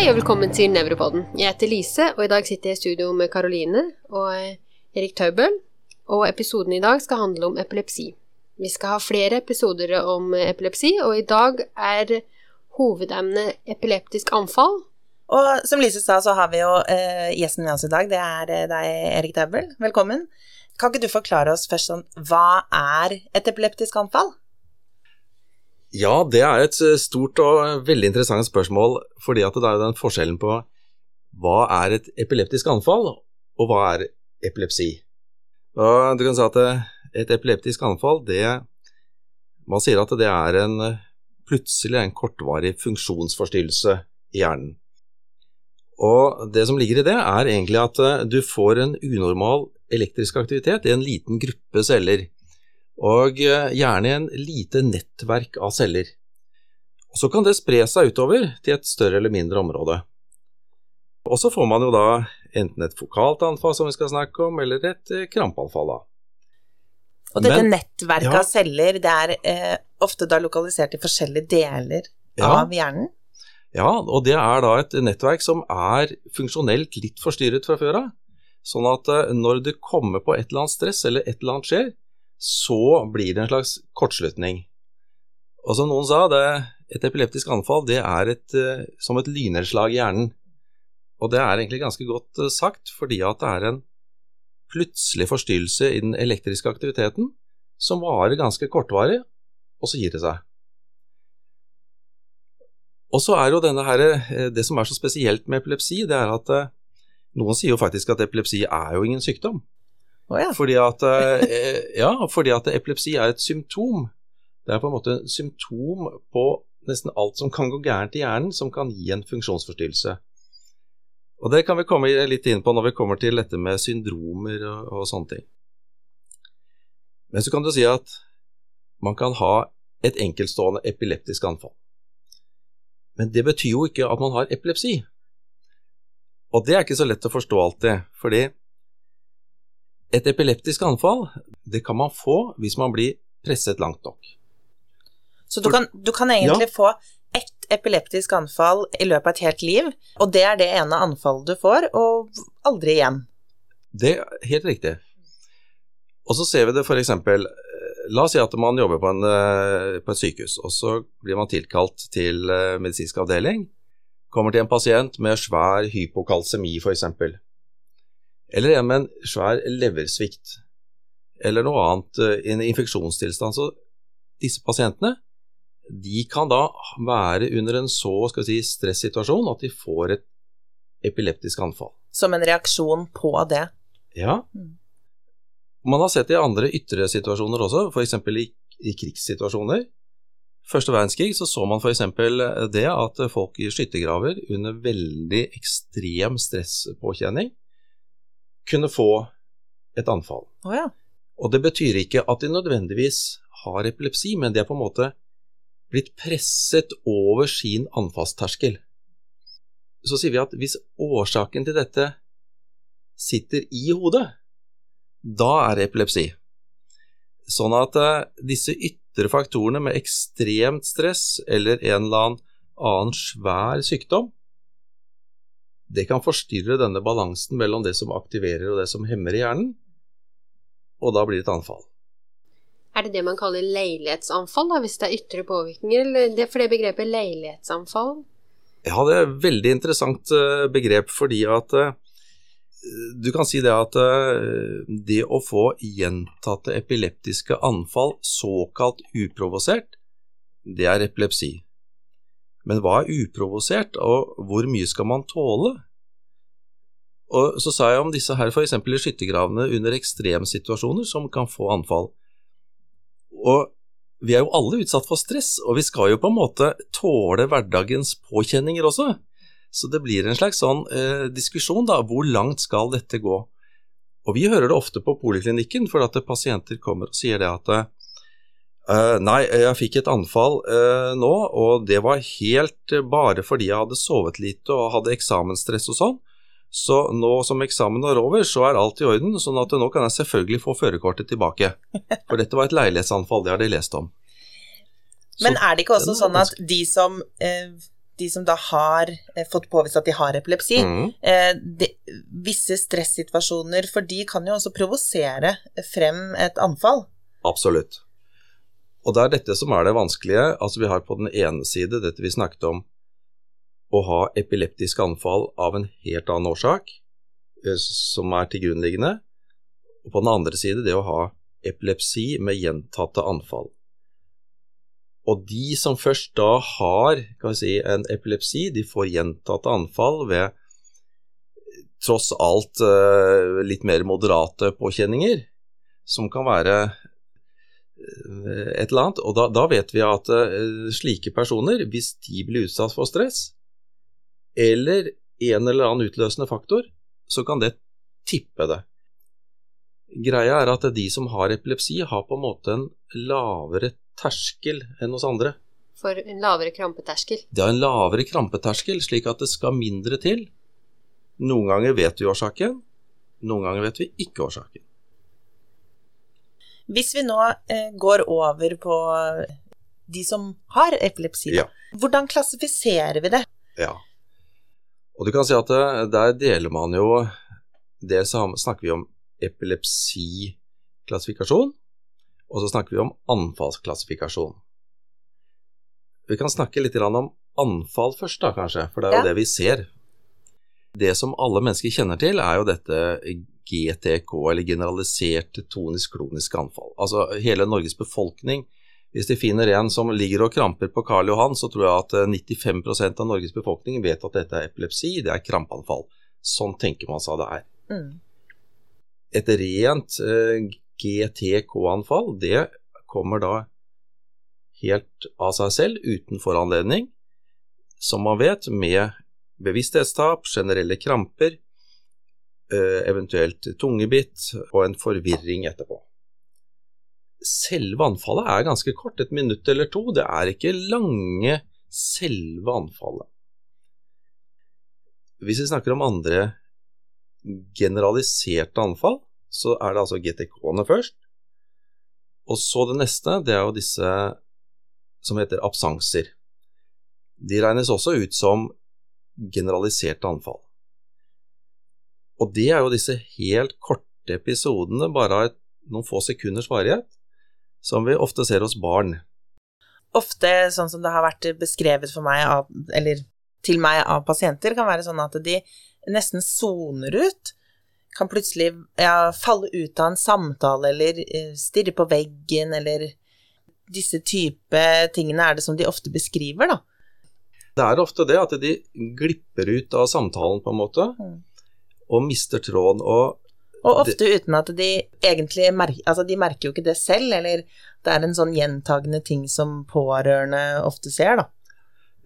Hei og velkommen til Nevropodden. Jeg heter Lise, og i dag sitter jeg i studio med Karoline og Erik Taubøl. Og episoden i dag skal handle om epilepsi. Vi skal ha flere episoder om epilepsi, og i dag er hovedemnet epileptisk anfall. Og som Lise sa, så har vi jo eh, gjesten med oss i dag. Det er eh, deg, Erik Taubøl. Velkommen. Kan ikke du forklare oss først sånn Hva er et epileptisk anfall? Ja, det er et eh, stort og veldig interessant spørsmål, fordi at det er den forskjellen på hva er et epileptisk anfall, og hva er epilepsi. Og du kan si at et epileptisk anfall, det Man sier at det er en plutselig en kortvarig funksjonsforstyrrelse i hjernen. Og det som ligger i det, er egentlig at du får en unormal elektrisk aktivitet i en liten gruppe celler og eh, gjerne en lite nettverk av celler. Og Så kan det spre seg utover til et større eller mindre område. Og så får man jo da enten et fokalt anfall, som vi skal snakke om, eller et eh, krampeanfall. da. Og dette Men, nettverket ja. av celler, det er eh, ofte da lokalisert i forskjellige deler ja. av hjernen? Ja, og det er da et nettverk som er funksjonelt litt forstyrret fra før av. Sånn at eh, når det kommer på et eller annet stress, eller et eller annet skjer, så blir det en slags kortslutning. Og som noen sa, det, et epileptisk anfall det er et, uh, som et lynnedslag i hjernen. Og det er egentlig ganske godt uh, sagt, fordi at det er en plutselig forstyrrelse i den elektriske aktiviteten som varer ganske kortvarig, og så gir det seg. Og så er jo denne her, eh, Det som er så spesielt med epilepsi, det er at noen sier jo faktisk at epilepsi er jo ingen sykdom. Oh, ja. fordi, at, eh, ja, fordi at epilepsi er et symptom. Det er på en måte et symptom på nesten alt som kan gå gærent i hjernen, som kan gi en funksjonsforstyrrelse. Og Det kan vi komme litt inn på når vi kommer til dette med syndromer og, og sånne ting. Men så kan du si at man kan ha et enkeltstående epileptisk anfall. Men det betyr jo ikke at man har epilepsi. Og det er ikke så lett å forstå alltid, fordi et epileptisk anfall det kan man få hvis man blir presset langt nok. Så du kan, du kan egentlig ja. få ett epileptisk anfall i løpet av et helt liv, og det er det ene anfallet du får, og aldri igjen? Det er helt riktig. Og så ser vi det f.eks. La oss si at man jobber på, en, eh, på, et sykehus, og så blir man tilkalt til eh, medisinsk avdeling. Kommer til en pasient med svær hypokalsemi, f.eks eller en med en svær leversvikt, eller noe annet, eh, en infeksjonstilstand. Så disse pasientene de kan da være under en så skal vi si, stressituasjon at de får et epileptisk anfall. Som en reaksjon på det? Ja. Mm. Man har sett det i andre ytre situasjoner også, f.eks. I, i krigssituasjoner. Første verdenskrig så, så man f.eks. det at folk i skyttergraver under veldig ekstrem stresspåkjenning kunne få et anfall. Oh, ja. Og det betyr ikke at de nødvendigvis har epilepsi, men de er på en måte blitt presset over sin anfallsterskel. Så sier vi at hvis årsaken til dette sitter i hodet, da er det epilepsi. Sånn at uh, disse ytre faktorene med ekstremt stress eller en eller annen svær sykdom, det kan forstyrre denne balansen mellom det som aktiverer og det som hemmer i hjernen, og da blir det et anfall. Er det det man kaller leilighetsanfall, da, hvis det er ytre påvirkninger? Eller det for det begrepet leilighetsanfall? Ja, det er et veldig interessant eh, begrep, fordi at eh, du kan si det at eh, det å få gjentatte epileptiske anfall såkalt uprovosert, det er epilepsi. Men hva er uprovosert, og hvor mye skal man tåle? Og så sa jeg om disse her f.eks. i skyttergravene under ekstremsituasjoner som kan få anfall. Og vi er jo alle utsatt for stress, og vi skal jo på en måte tåle hverdagens påkjenninger også. Så det blir en slags sånn eh, diskusjon, da. Hvor langt skal dette gå? Og vi hører det ofte på poliklinikken, for at pasienter kommer og sier det at eh, nei, jeg fikk et anfall eh, nå, og det var helt uh, bare fordi jeg hadde sovet lite og hadde eksamensstress og sånn. Så nå som eksamen er over, så er alt i orden, sånn at nå kan jeg selvfølgelig få førerkortet tilbake. For dette var et leilighetsanfall, det har de lest om. Men er det ikke også sånn at de som, de som da har eh, fått påvist at de har epilepsi, mm. de, visse stressituasjoner, for de kan jo også provosere frem et anfall. Absolutt. Og det er dette som er det vanskelige. Altså Vi har på den ene side dette vi snakket om, å ha epileptiske anfall av en helt annen årsak, eh, som er til grunnliggende. Og på den andre side det å ha epilepsi med gjentatte anfall. Og de som først da har si, en epilepsi, de får gjentatte anfall ved tross alt eh, litt mer moderate påkjenninger, som kan være eh, et eller annet. Og da, da vet vi at slike personer, hvis de blir utsatt for stress, eller en eller annen utløsende faktor, så kan det tippe det. Greia er at de som har epilepsi, har på en måte en lavere terskel enn hos andre. For en lavere krampeterskel. De har en lavere krampeterskel, slik at det skal mindre til. Noen ganger vet vi årsaken, noen ganger vet vi ikke årsaken. Hvis vi nå eh, går over på de som har epilepsi, Ja. hvordan klassifiserer vi det? Ja. Og du kan si at eh, der deler man jo Det så snakker vi om epilepsiklassifikasjon, og så snakker vi om anfallsklassifikasjon. Vi kan snakke litt om anfall først, da, kanskje, for det er jo Ja. det vi ser. Det som alle mennesker kjenner til, er jo dette GTK, eller generalisert tonisk klonisk anfall. Altså hele Norges befolkning. Hvis de finner en som ligger og kramper på Karl Johan, så tror jeg at eh, 95% av Norges befolkning vet at dette er epilepsi, det er krampanfall. Sånn tenker man seg det er. Mm. Et rent eh, GTK-anfall, det kommer da helt av seg selv, uten foranledning, som man vet, med bevissthetstap, generelle kramper, eh, eventuelt tungebitt og en forvirring etterpå. Selve anfallet er ganske kort, et minutt eller to. Det er ikke lange selve anfallet. Hvis vi snakker om andre generaliserte anfall, så er det altså GTK-ene først. Og så det neste, det er jo disse som heter absanser. De regnes også ut som generaliserte anfall. Og det er jo disse helt korte episodene, bare av noen få sekunders varighet, som vi ofte ser hos barn. Ofte sånn som det har vært beskrevet for meg av, eller til meg av pasienter, kan være sånn at de nesten soner ut. Kan plutselig ja, falle ut av en samtale eller eh, stirre på veggen eller Disse type tingene er det som de ofte beskriver, da. Det er ofte det at de glipper ut av samtalen, på en måte, Mm. og mister tråden. Og Og ofte uten at de egentlig merker Altså, de merker jo ikke det selv, eller det er en sånn gjentagende ting som pårørende ofte ser, da.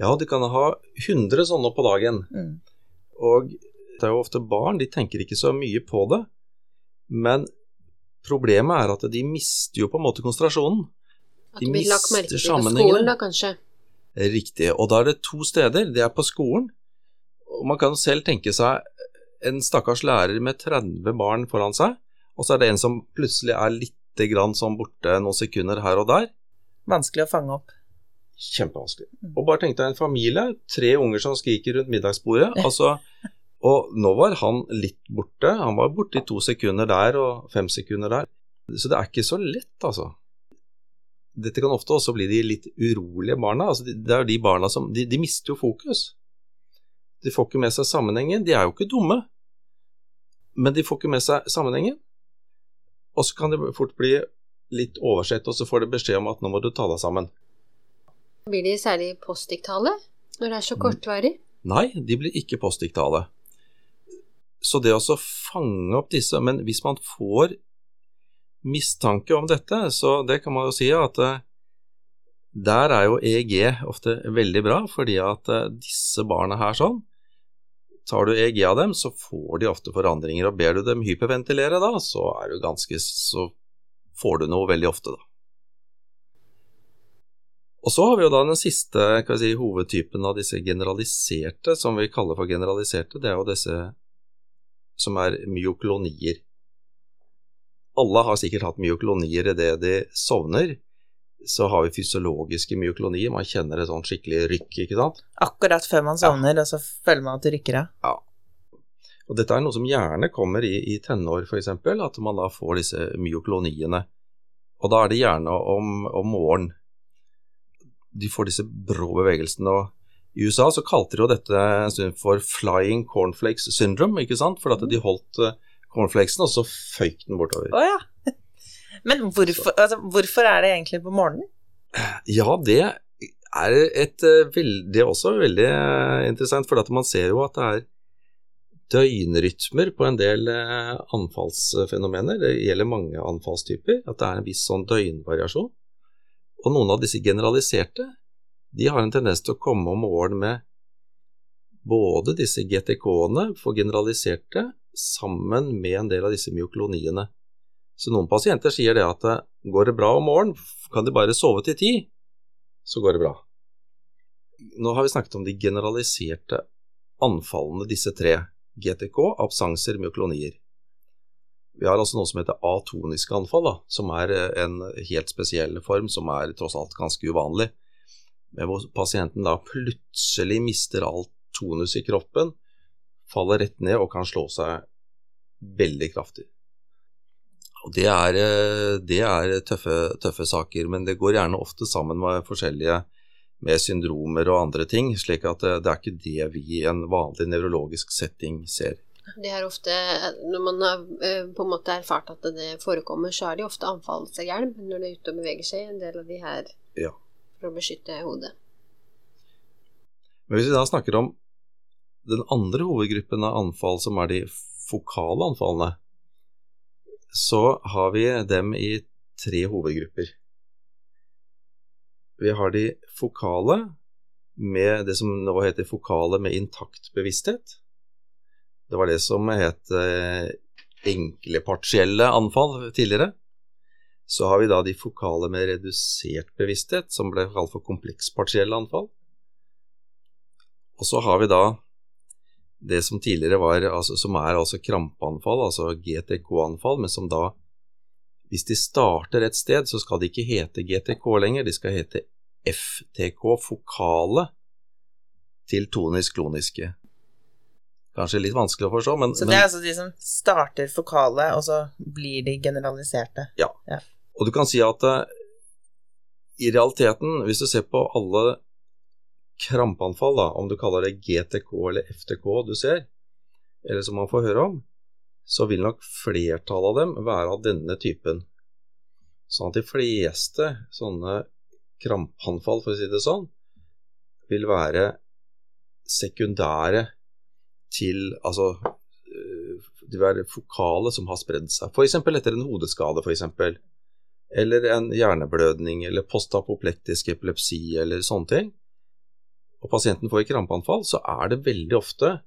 ja, de kan ha 100 sånne på dagen. Mm. Og det er jo ofte barn, de tenker ikke så mye på det. Men problemet er at de mister jo på en måte konsentrasjonen. At De blir lagt merke mister til på sammenhengene. skolen, da, kanskje. Riktig. Og da er det to steder. Det er på skolen. Og man kan selv tenke seg en stakkars lærer med 30 barn foran seg, og så er det en som plutselig er lite grann sånn borte noen sekunder her og der. Vanskelig å fange opp. Kjempevanskelig. Og bare tenk deg en familie, tre unger som skriker rundt middagsbordet. Altså, og nå var han litt borte. Han var borte i to sekunder der og fem sekunder der. Så det er ikke så lett, altså. Dette kan ofte også bli de litt urolige barna. Altså, det er jo de barna som de, de mister jo fokus. De får ikke med seg sammenhengen. De er jo ikke dumme, men de får ikke med seg sammenhengen. Og så kan det fort bli litt oversett, og så får de beskjed om at nå må du ta deg sammen. Blir de særlig postdiktale når det er så kortvarig? Nei, de blir ikke postdiktale. Så det å fange opp disse Men hvis man får mistanke om dette, så det kan man jo si at eh, der er jo EEG ofte veldig bra, fordi at eh, disse barna her sånn Tar du EG av dem, så får de ofte forandringer, og ber du dem hyperventilere da, så er du ganske Så får du noe veldig ofte, da. Og så har vi jo da den siste si, hovedtypen av disse generaliserte, som vi kaller for generaliserte, det er jo disse som er myoklonier. Alle har sikkert hatt myoklonier idet de sovner, så har vi fysiologiske myoklonier. Man kjenner et sånn skikkelig rykk, ikke sant. Akkurat før man sovner, og så føler man at det rykker av. Og dette er noe som gjerne kommer i, i tenår, f.eks., at man da får disse myokloniene. Og da er det gjerne om, om morgenen. De får disse brå bevegelsene. og I USA så kalte de jo dette en stund for 'flying cornflakes syndrome', ikke sant? For at de holdt uh, cornflakesen, og så føyk den bortover. Oh, ja. Men hvorfor, altså, hvorfor er det egentlig på morgenen? Ja, det er et veldig, Det er også veldig uh, interessant, for at man ser jo at det er døgnrytmer på en del uh, anfallsfenomener. Det gjelder mange anfallstyper, at det er en viss sånn døgnvariasjon. Og noen av disse generaliserte, de har en tendens til å komme om morgenen med både disse GTK-ene for generaliserte sammen med en del av disse myokloniene. Så noen pasienter sier det at går det bra om morgenen, kan de bare sove til ti, så går det bra. Nå har vi snakket om de generaliserte anfallene, disse tre. GTK, absanser, myoklonier. Vi har altså noe som heter atoniske anfall, da, som er en helt spesiell form, som er tross alt ganske uvanlig. Men hvor pasienten da plutselig mister all tonus i kroppen, faller rett ned og kan slå seg veldig kraftig. Og Det er, det er tøffe, tøffe, saker, men det går gjerne ofte sammen med forskjellige med syndromer og andre ting, slik at det, det er ikke det vi i en vanlig nevrologisk setting ser. Det er ofte, Når man har på en måte erfart at det forekommer, så er det ofte anfallshjelm når det er ute og beveger seg, en del av de her ja. for å beskytte hodet. Men hvis vi da snakker om den andre hovedgruppen av anfall, som er de fokale anfallene, så har vi dem i tre hovedgrupper. Vi har de fokale, med det som nå heter fokale med intakt bevissthet. Det var det som het eh, enkle partielle anfall tidligere. Så har vi da de fokale med redusert bevissthet, som ble kalt for komplekspartielle anfall. Og så har vi da det som tidligere var, altså, som er altså krampeanfall, altså GTK-anfall, men som da hvis de starter et sted, så skal de ikke hete GTK lenger, de skal hete FTK, fokale til tonisk-kloniske. Kanskje litt vanskelig å forstå, men Så det er altså de som starter fokale, og så blir de generaliserte? Ja. ja. Og du kan si at uh, i realiteten, hvis du ser på alle krampeanfall, da, om du kaller det GTK eller FTK du ser, eller som man får høre om, så vil nok flertallet av dem være av denne typen. Sånn at de fleste sånne krampanfall, for å si det sånn, vil være sekundære til Altså de vil være fokale som har spredd seg. F.eks. etter en hodeskade, eksempel. Eller en hjerneblødning, eller postapoplektisk epilepsi, eller sånne ting. Og pasienten får krampeanfall, så er det veldig ofte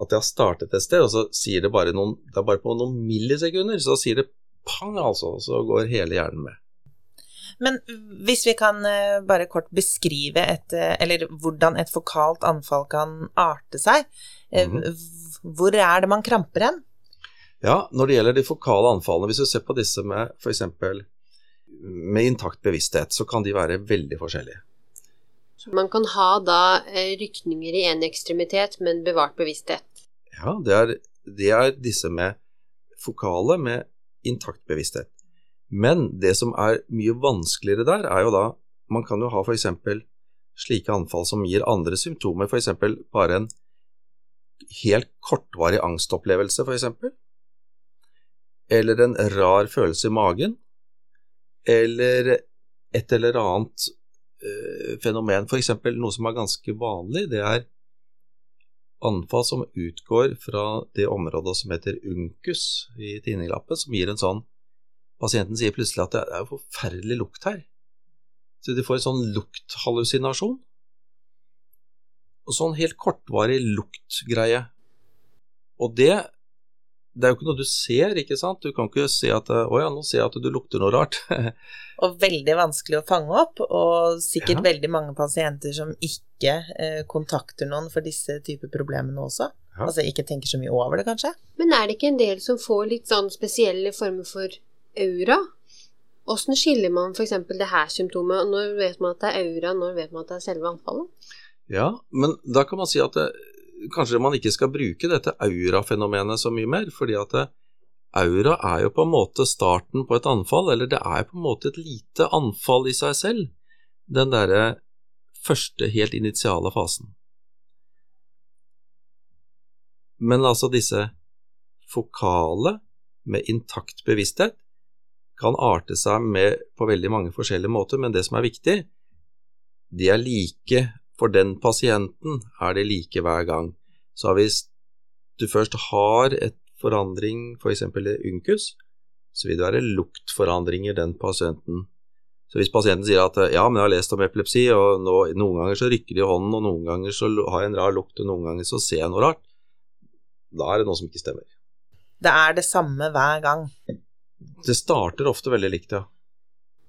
at det har startet et sted, og så sier det bare noen Det er bare på noen millisekunder, så sier det pang, altså, og så går hele hjernen med. Men hvis vi kan bare kort beskrive et Eller hvordan et fokalt anfall kan arte seg. Mm. Hvor er det man kramper hen? Ja, når det gjelder de fokale anfallene, hvis du ser på disse med f.eks. med intakt bevissthet, så kan de være veldig forskjellige. Man kan ha da rykninger i én ekstremitet, men bevart bevissthet. Ja, det er, det er disse med fokale med intakt bevissthet. Men det som er mye vanskeligere der, er jo da Man kan jo ha f.eks. slike anfall som gir andre symptomer, f.eks. bare en helt kortvarig angstopplevelse, f.eks. Eller en rar følelse i magen. Eller et eller annet øh, fenomen, f.eks. noe som er ganske vanlig, det er anfall som utgår fra det området som heter uncus i tinninglappen, som gir en sånn Pasienten sier plutselig at det er forferdelig lukt her. Så de får en sånn lukthallusinasjon. Og sånn helt kortvarig luktgreie. Og det det er jo ikke noe du ser, ikke sant? Du kan ikke si at 'Å ja, nå ser jeg at du lukter noe rart'. og veldig vanskelig å fange opp, og sikkert ja. veldig mange pasienter som ikke eh, kontakter noen for disse typer problemene også. Ja. Altså ikke tenker så mye over det, kanskje. Men er det ikke en del som får litt sånn spesielle former for aura? Åssen skiller man f.eks. det her symptomet? Når vet man at det er aura, når vet man at det er selve anfallet? Ja, men da kan man si at det, kanskje man ikke skal bruke dette aurafenomenet så mye mer, fordi at det, aura er jo på en måte starten på et anfall, eller det er på en måte et lite anfall i seg selv, den derre første, helt initiale fasen. Men altså disse fokale med intakt bevissthet kan arte seg med på veldig mange forskjellige måter, men det som er viktig, de er like for den pasienten, er det like hver gang. Så hvis du først har et forandring, f.eks. For unkus, så vil det være luktforandringer den pasienten. Så hvis pasienten sier at ja, men jeg har lest om epilepsi, og nå, noen ganger så rykker det i hånden, og noen ganger så har jeg en rar lukt, og noen ganger så ser jeg noe rart, da er det noe som ikke stemmer. Det er det samme hver gang. Det starter ofte veldig likt, ja.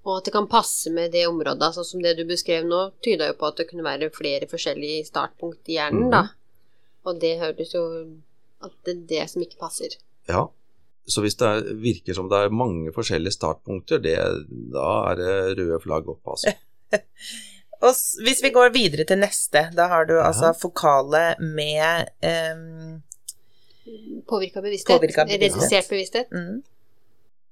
Og at det kan passe med det området, altså som det du beskrev nå, tyda jo på at det kunne være flere forskjellige startpunkt i hjernen, da. Og det høres jo at det er det som ikke passer. Ja, så hvis det er, virker som det er mange forskjellige startpunkter, det, da er det røde flagg opp, altså. Og hvis vi går videre til neste, da har du altså fokale med um, Påvirka bevissthet. Påvirka bevissthet. Redusert bevissthet. mm.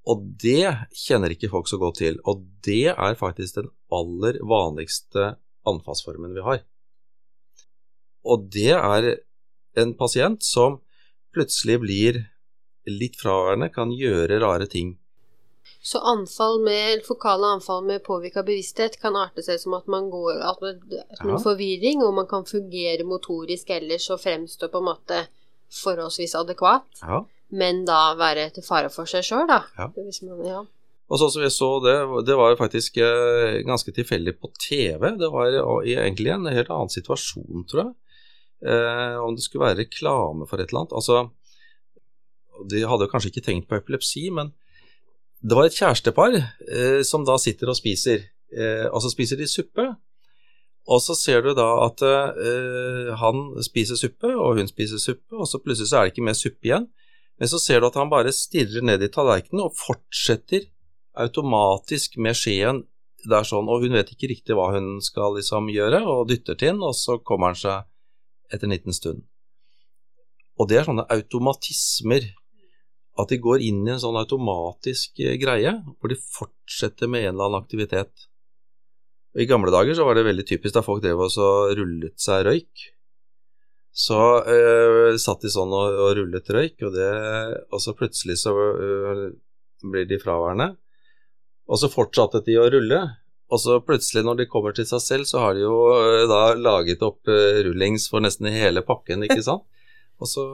Og det kjenner ikke folk så godt til, og det er faktisk den aller vanligste anfallsformen vi har. Og det er en pasient som plutselig blir litt fraværende, kan gjøre rare ting. Så anfall med, fokale anfall med påvirka bevissthet kan arte seg som at man går at man, at man forvirring, og man kan fungere motorisk ellers og fremstå på en måte forholdsvis adekvat, Ja. Men da være til fare for seg sjøl, da. Ja. Man, ja. Og sånn som vi så det, det var jo faktisk eh, ganske tilfeldig på TV. Det var egentlig en helt annen situasjon, tror jeg. Eh, om det skulle være reklame for et eller annet. Altså, de hadde jo kanskje ikke tenkt på epilepsi, men det var et kjærestepar eh, som da sitter og spiser. Eh, og så spiser de suppe. Og så ser du da at eh, han spiser suppe, og hun spiser suppe, og så plutselig så er det ikke mer suppe igjen. Men så ser du at han bare stirrer ned i tallerkenen og fortsetter automatisk med skjeen der sånn, og hun vet ikke riktig hva hun skal liksom gjøre, og dytter til den, og så kommer han seg etter en liten stund. Og det er sånne automatismer, at de går inn i en sånn automatisk eh, greie, hvor de fortsetter med en eller annen aktivitet. I gamle dager så var det veldig typisk da folk drev og rullet seg røyk. Så øh, satt de sånn og, og rullet røyk, og, det, og så plutselig så øh, blir de fraværende. Og så fortsatte de å rulle, og så plutselig når de kommer til seg selv, så har de jo øh, da laget opp rullings for nesten hele pakken, ikke sant? Og så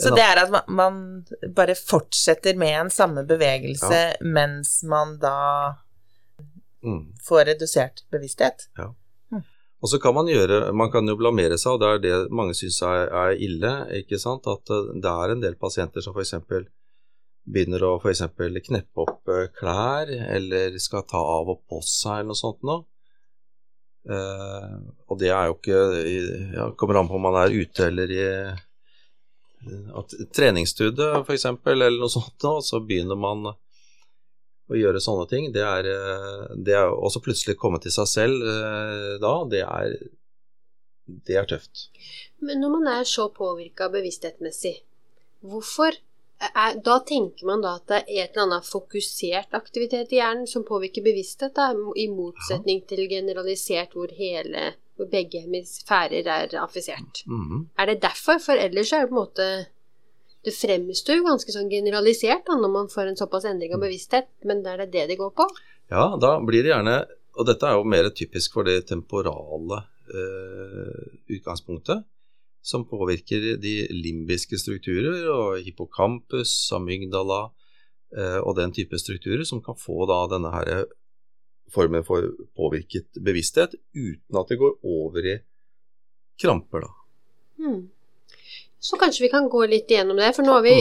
Så det er at man, bare fortsetter med en samme bevegelse mens man da mm. får redusert bevissthet. Og så kan man gjøre Man kan jo blamere seg, og det er det mange syns er, er ille, ikke sant. At eh, det er en del pasienter som f.eks. begynner å eksempel kneppe opp eh, klær, eller skal ta av og på seg, eller noe sånt noe. Eh, og det er jo ikke ja, Kommer an på om man er ute eller i at treningsstudio f.eks., eller noe sånt, og så begynner man å gjøre sånne ting. Det er, eh, det er også plutselig komme til seg selv eh, da, det er, det er tøft. Men når man er så påvirka bevissthetsmessig, hvorfor er, Da tenker man da at det er et eller annet fokusert aktivitet i hjernen som påvirker bevissthet, da, i motsetning til generalisert hvor hele hvor begge hemisfærer er affisert. Mhm. Er det derfor? For ellers er det på en måte Det fremstår jo ganske sånn generalisert da, når man får en såpass endring av bevissthet, men er det det de går på? Ja, da blir det gjerne Og dette er jo mer typisk for det temporale eh, utgangspunktet, som påvirker de limbiske strukturer og hippocampus, amygdala eh, og den type strukturer, som kan få da denne her formen for påvirket bevissthet uten at det går over i kramper, da. Hmm. Så kanskje vi kan gå litt gjennom det, for nå har vi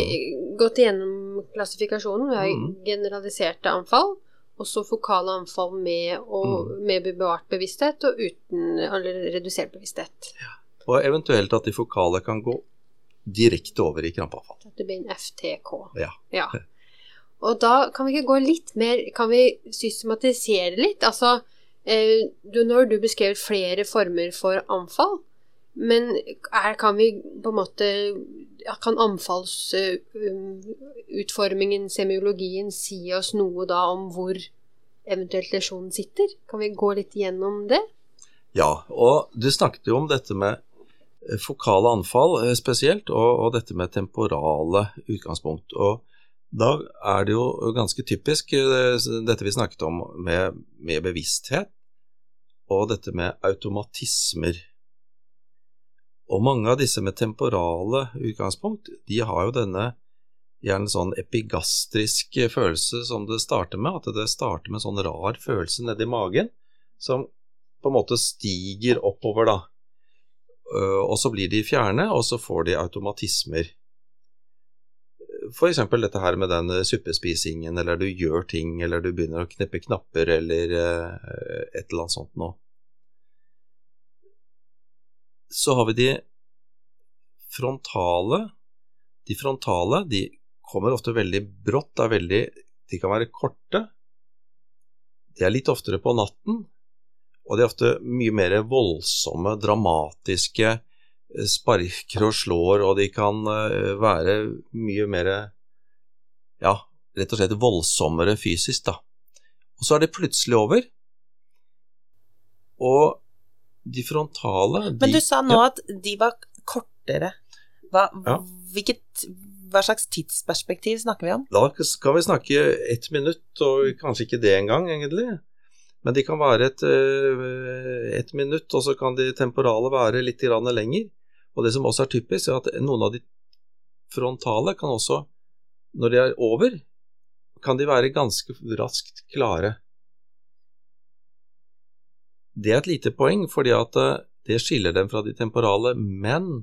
gått gjennom klassifikasjonen. Vi har Mm. generaliserte anfall, og så fokale anfall med, og, med bevart bevissthet og uten eller redusert bevissthet. Og eventuelt at de fokale kan gå direkte over i krampeanfall. At det blir en FTK. Ja. Ja. Og da kan vi ikke gå litt mer Kan vi systematisere litt? Altså, eh, du, når du beskrev flere former for anfall, men er, kan vi på en måte Kan anfallsutformingen, semiologien, si oss noe da om hvor eventuelt lesjonen sitter? Kan vi gå litt gjennom det? Ja, og du snakket jo om dette med eh, fokale anfall eh, spesielt, og, og dette med temporale utgangspunkt. Og da er det jo ganske typisk eh, dette vi snakket om med, med bevissthet, og dette med automatismer. Og mange av disse med temporale utgangspunkt, de har jo denne gjerne sånn epigastrisk følelse som det starter med, at det starter med en sånn rar følelse nedi magen som på en måte stiger oppover, da. Og så blir de fjerne, og så får de automatismer. Eksempel dette her med den suppespisingen, eller du gjør ting, eller du begynner å kneppe knapper, eller et eller annet sånt noe. Så har vi de frontale. De frontale de kommer ofte veldig brått, er veldig, de kan være korte. De er litt oftere på natten, og de er ofte mye mer voldsomme, dramatiske, sparker og slår, og de kan være mye mer ja, rett og slett voldsommere fysisk, da. Og så er det plutselig over. Og de frontale de, Men du sa nå ja. at de var kortere. Hva, ja. hvilket, hva, slags tidsperspektiv snakker vi om? Da skal vi snakke ett minutt, og kanskje ikke det engang, egentlig. Men de kan være et, et minutt, og så kan de temporale være litt lenger. Og det som også er typisk, er at noen av de frontale kan også, når de er over, kan de være ganske raskt klare. Det er et lite poeng, fordi at det skiller dem fra de temporale, men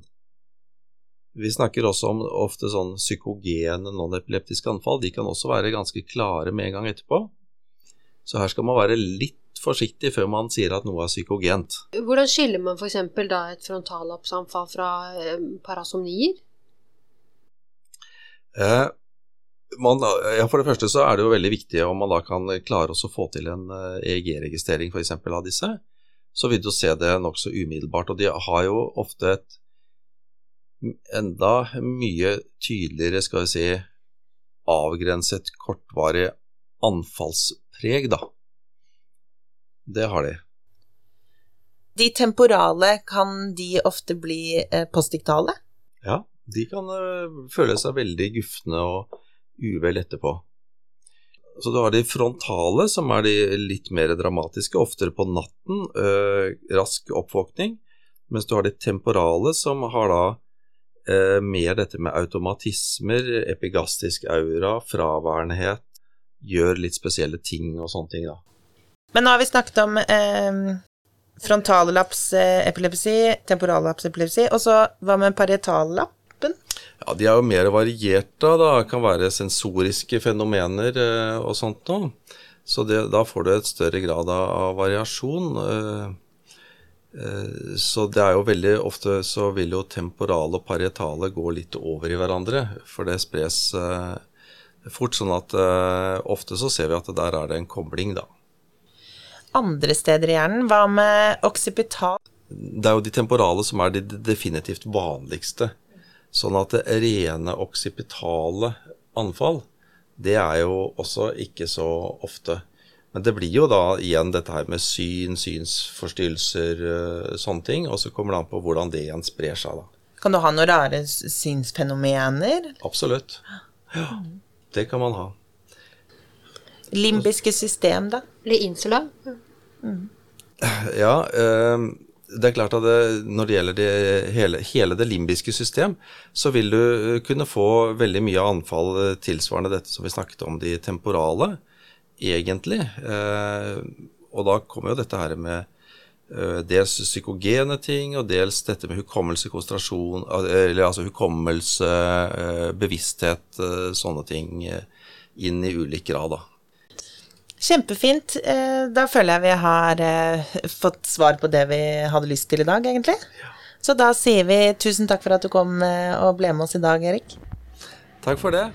vi snakker også om ofte sånn psykogene non-epileptiske anfall. De kan også være ganske klare med en gang etterpå. Så her skal man være litt forsiktig før man sier at noe er psykogent. Hvordan skiller man f.eks. da et frontallapsanfall fra eh, parasomnier? Eh, man, ja, for det første så er det jo veldig viktig om man da kan klare å få til en EEG-registrering f.eks. av disse. Så vil du se det nokså umiddelbart. Og de har jo ofte et enda mye tydeligere, skal vi si, avgrenset, kortvarig anfallspreg, da. Det har de. De temporale, kan de ofte bli eh, postdiktale? Ja, de kan uh, føle seg veldig gufne og uvel etterpå. Så du har de frontale, som er de litt mer dramatiske, oftere på natten, øh, rask oppvåkning, mens du har de temporale, som har da øh, mer dette med automatismer, epigastisk aura, fraværenhet, gjør litt spesielle ting og sånne ting, da. Men nå har vi snakket om eh, frontallapsepilepsi, temporallapsepilepsi, og så hva med parietallappen? Ja, de er jo mer varierte, da. Det kan være sensoriske fenomener eh, og sånt noe. Så det, da får du et større grad av, variasjon. Eh, eh, så det er jo veldig ofte så vil jo temporale og parietale gå litt over i hverandre, for det spres eh, fort. Sånn at uh, ofte så ser vi at der er det en kobling, da. Andre steder i hjernen, hva med oksipital? Det er jo de temporale som er de definitivt vanligste. Sånn at det rene oksipitale anfall, det er jo også ikke så ofte. Men det blir jo da igjen dette her med syn, synsforstyrrelser, uh, sånne ting. Og så kommer det an på hvordan det igjen sprer seg, da. Kan du ha noen rare synsfenomener? Absolutt. Ja. Det kan man ha. Limbiske system, da? Eller insula? Mm. Ja, eh, det er klart at det, når det gjelder det, hele, hele, det limbiske system, så vil du kunne få veldig mye anfall eh, tilsvarende dette som vi snakket om, de temporale, egentlig. Eh, og da kommer jo dette her med eh, dels psykogene ting, og dels dette med hukommelse, konsentrasjon Eller altså hukommelse, eh, bevissthet, eh, sånne ting inn i ulik grad, da. Kjempefint. Da føler jeg vi har fått svar på det vi hadde lyst til i dag, egentlig. Ja. Så da sier vi tusen takk for at du kom og ble med oss i dag, Erik. Takk for det.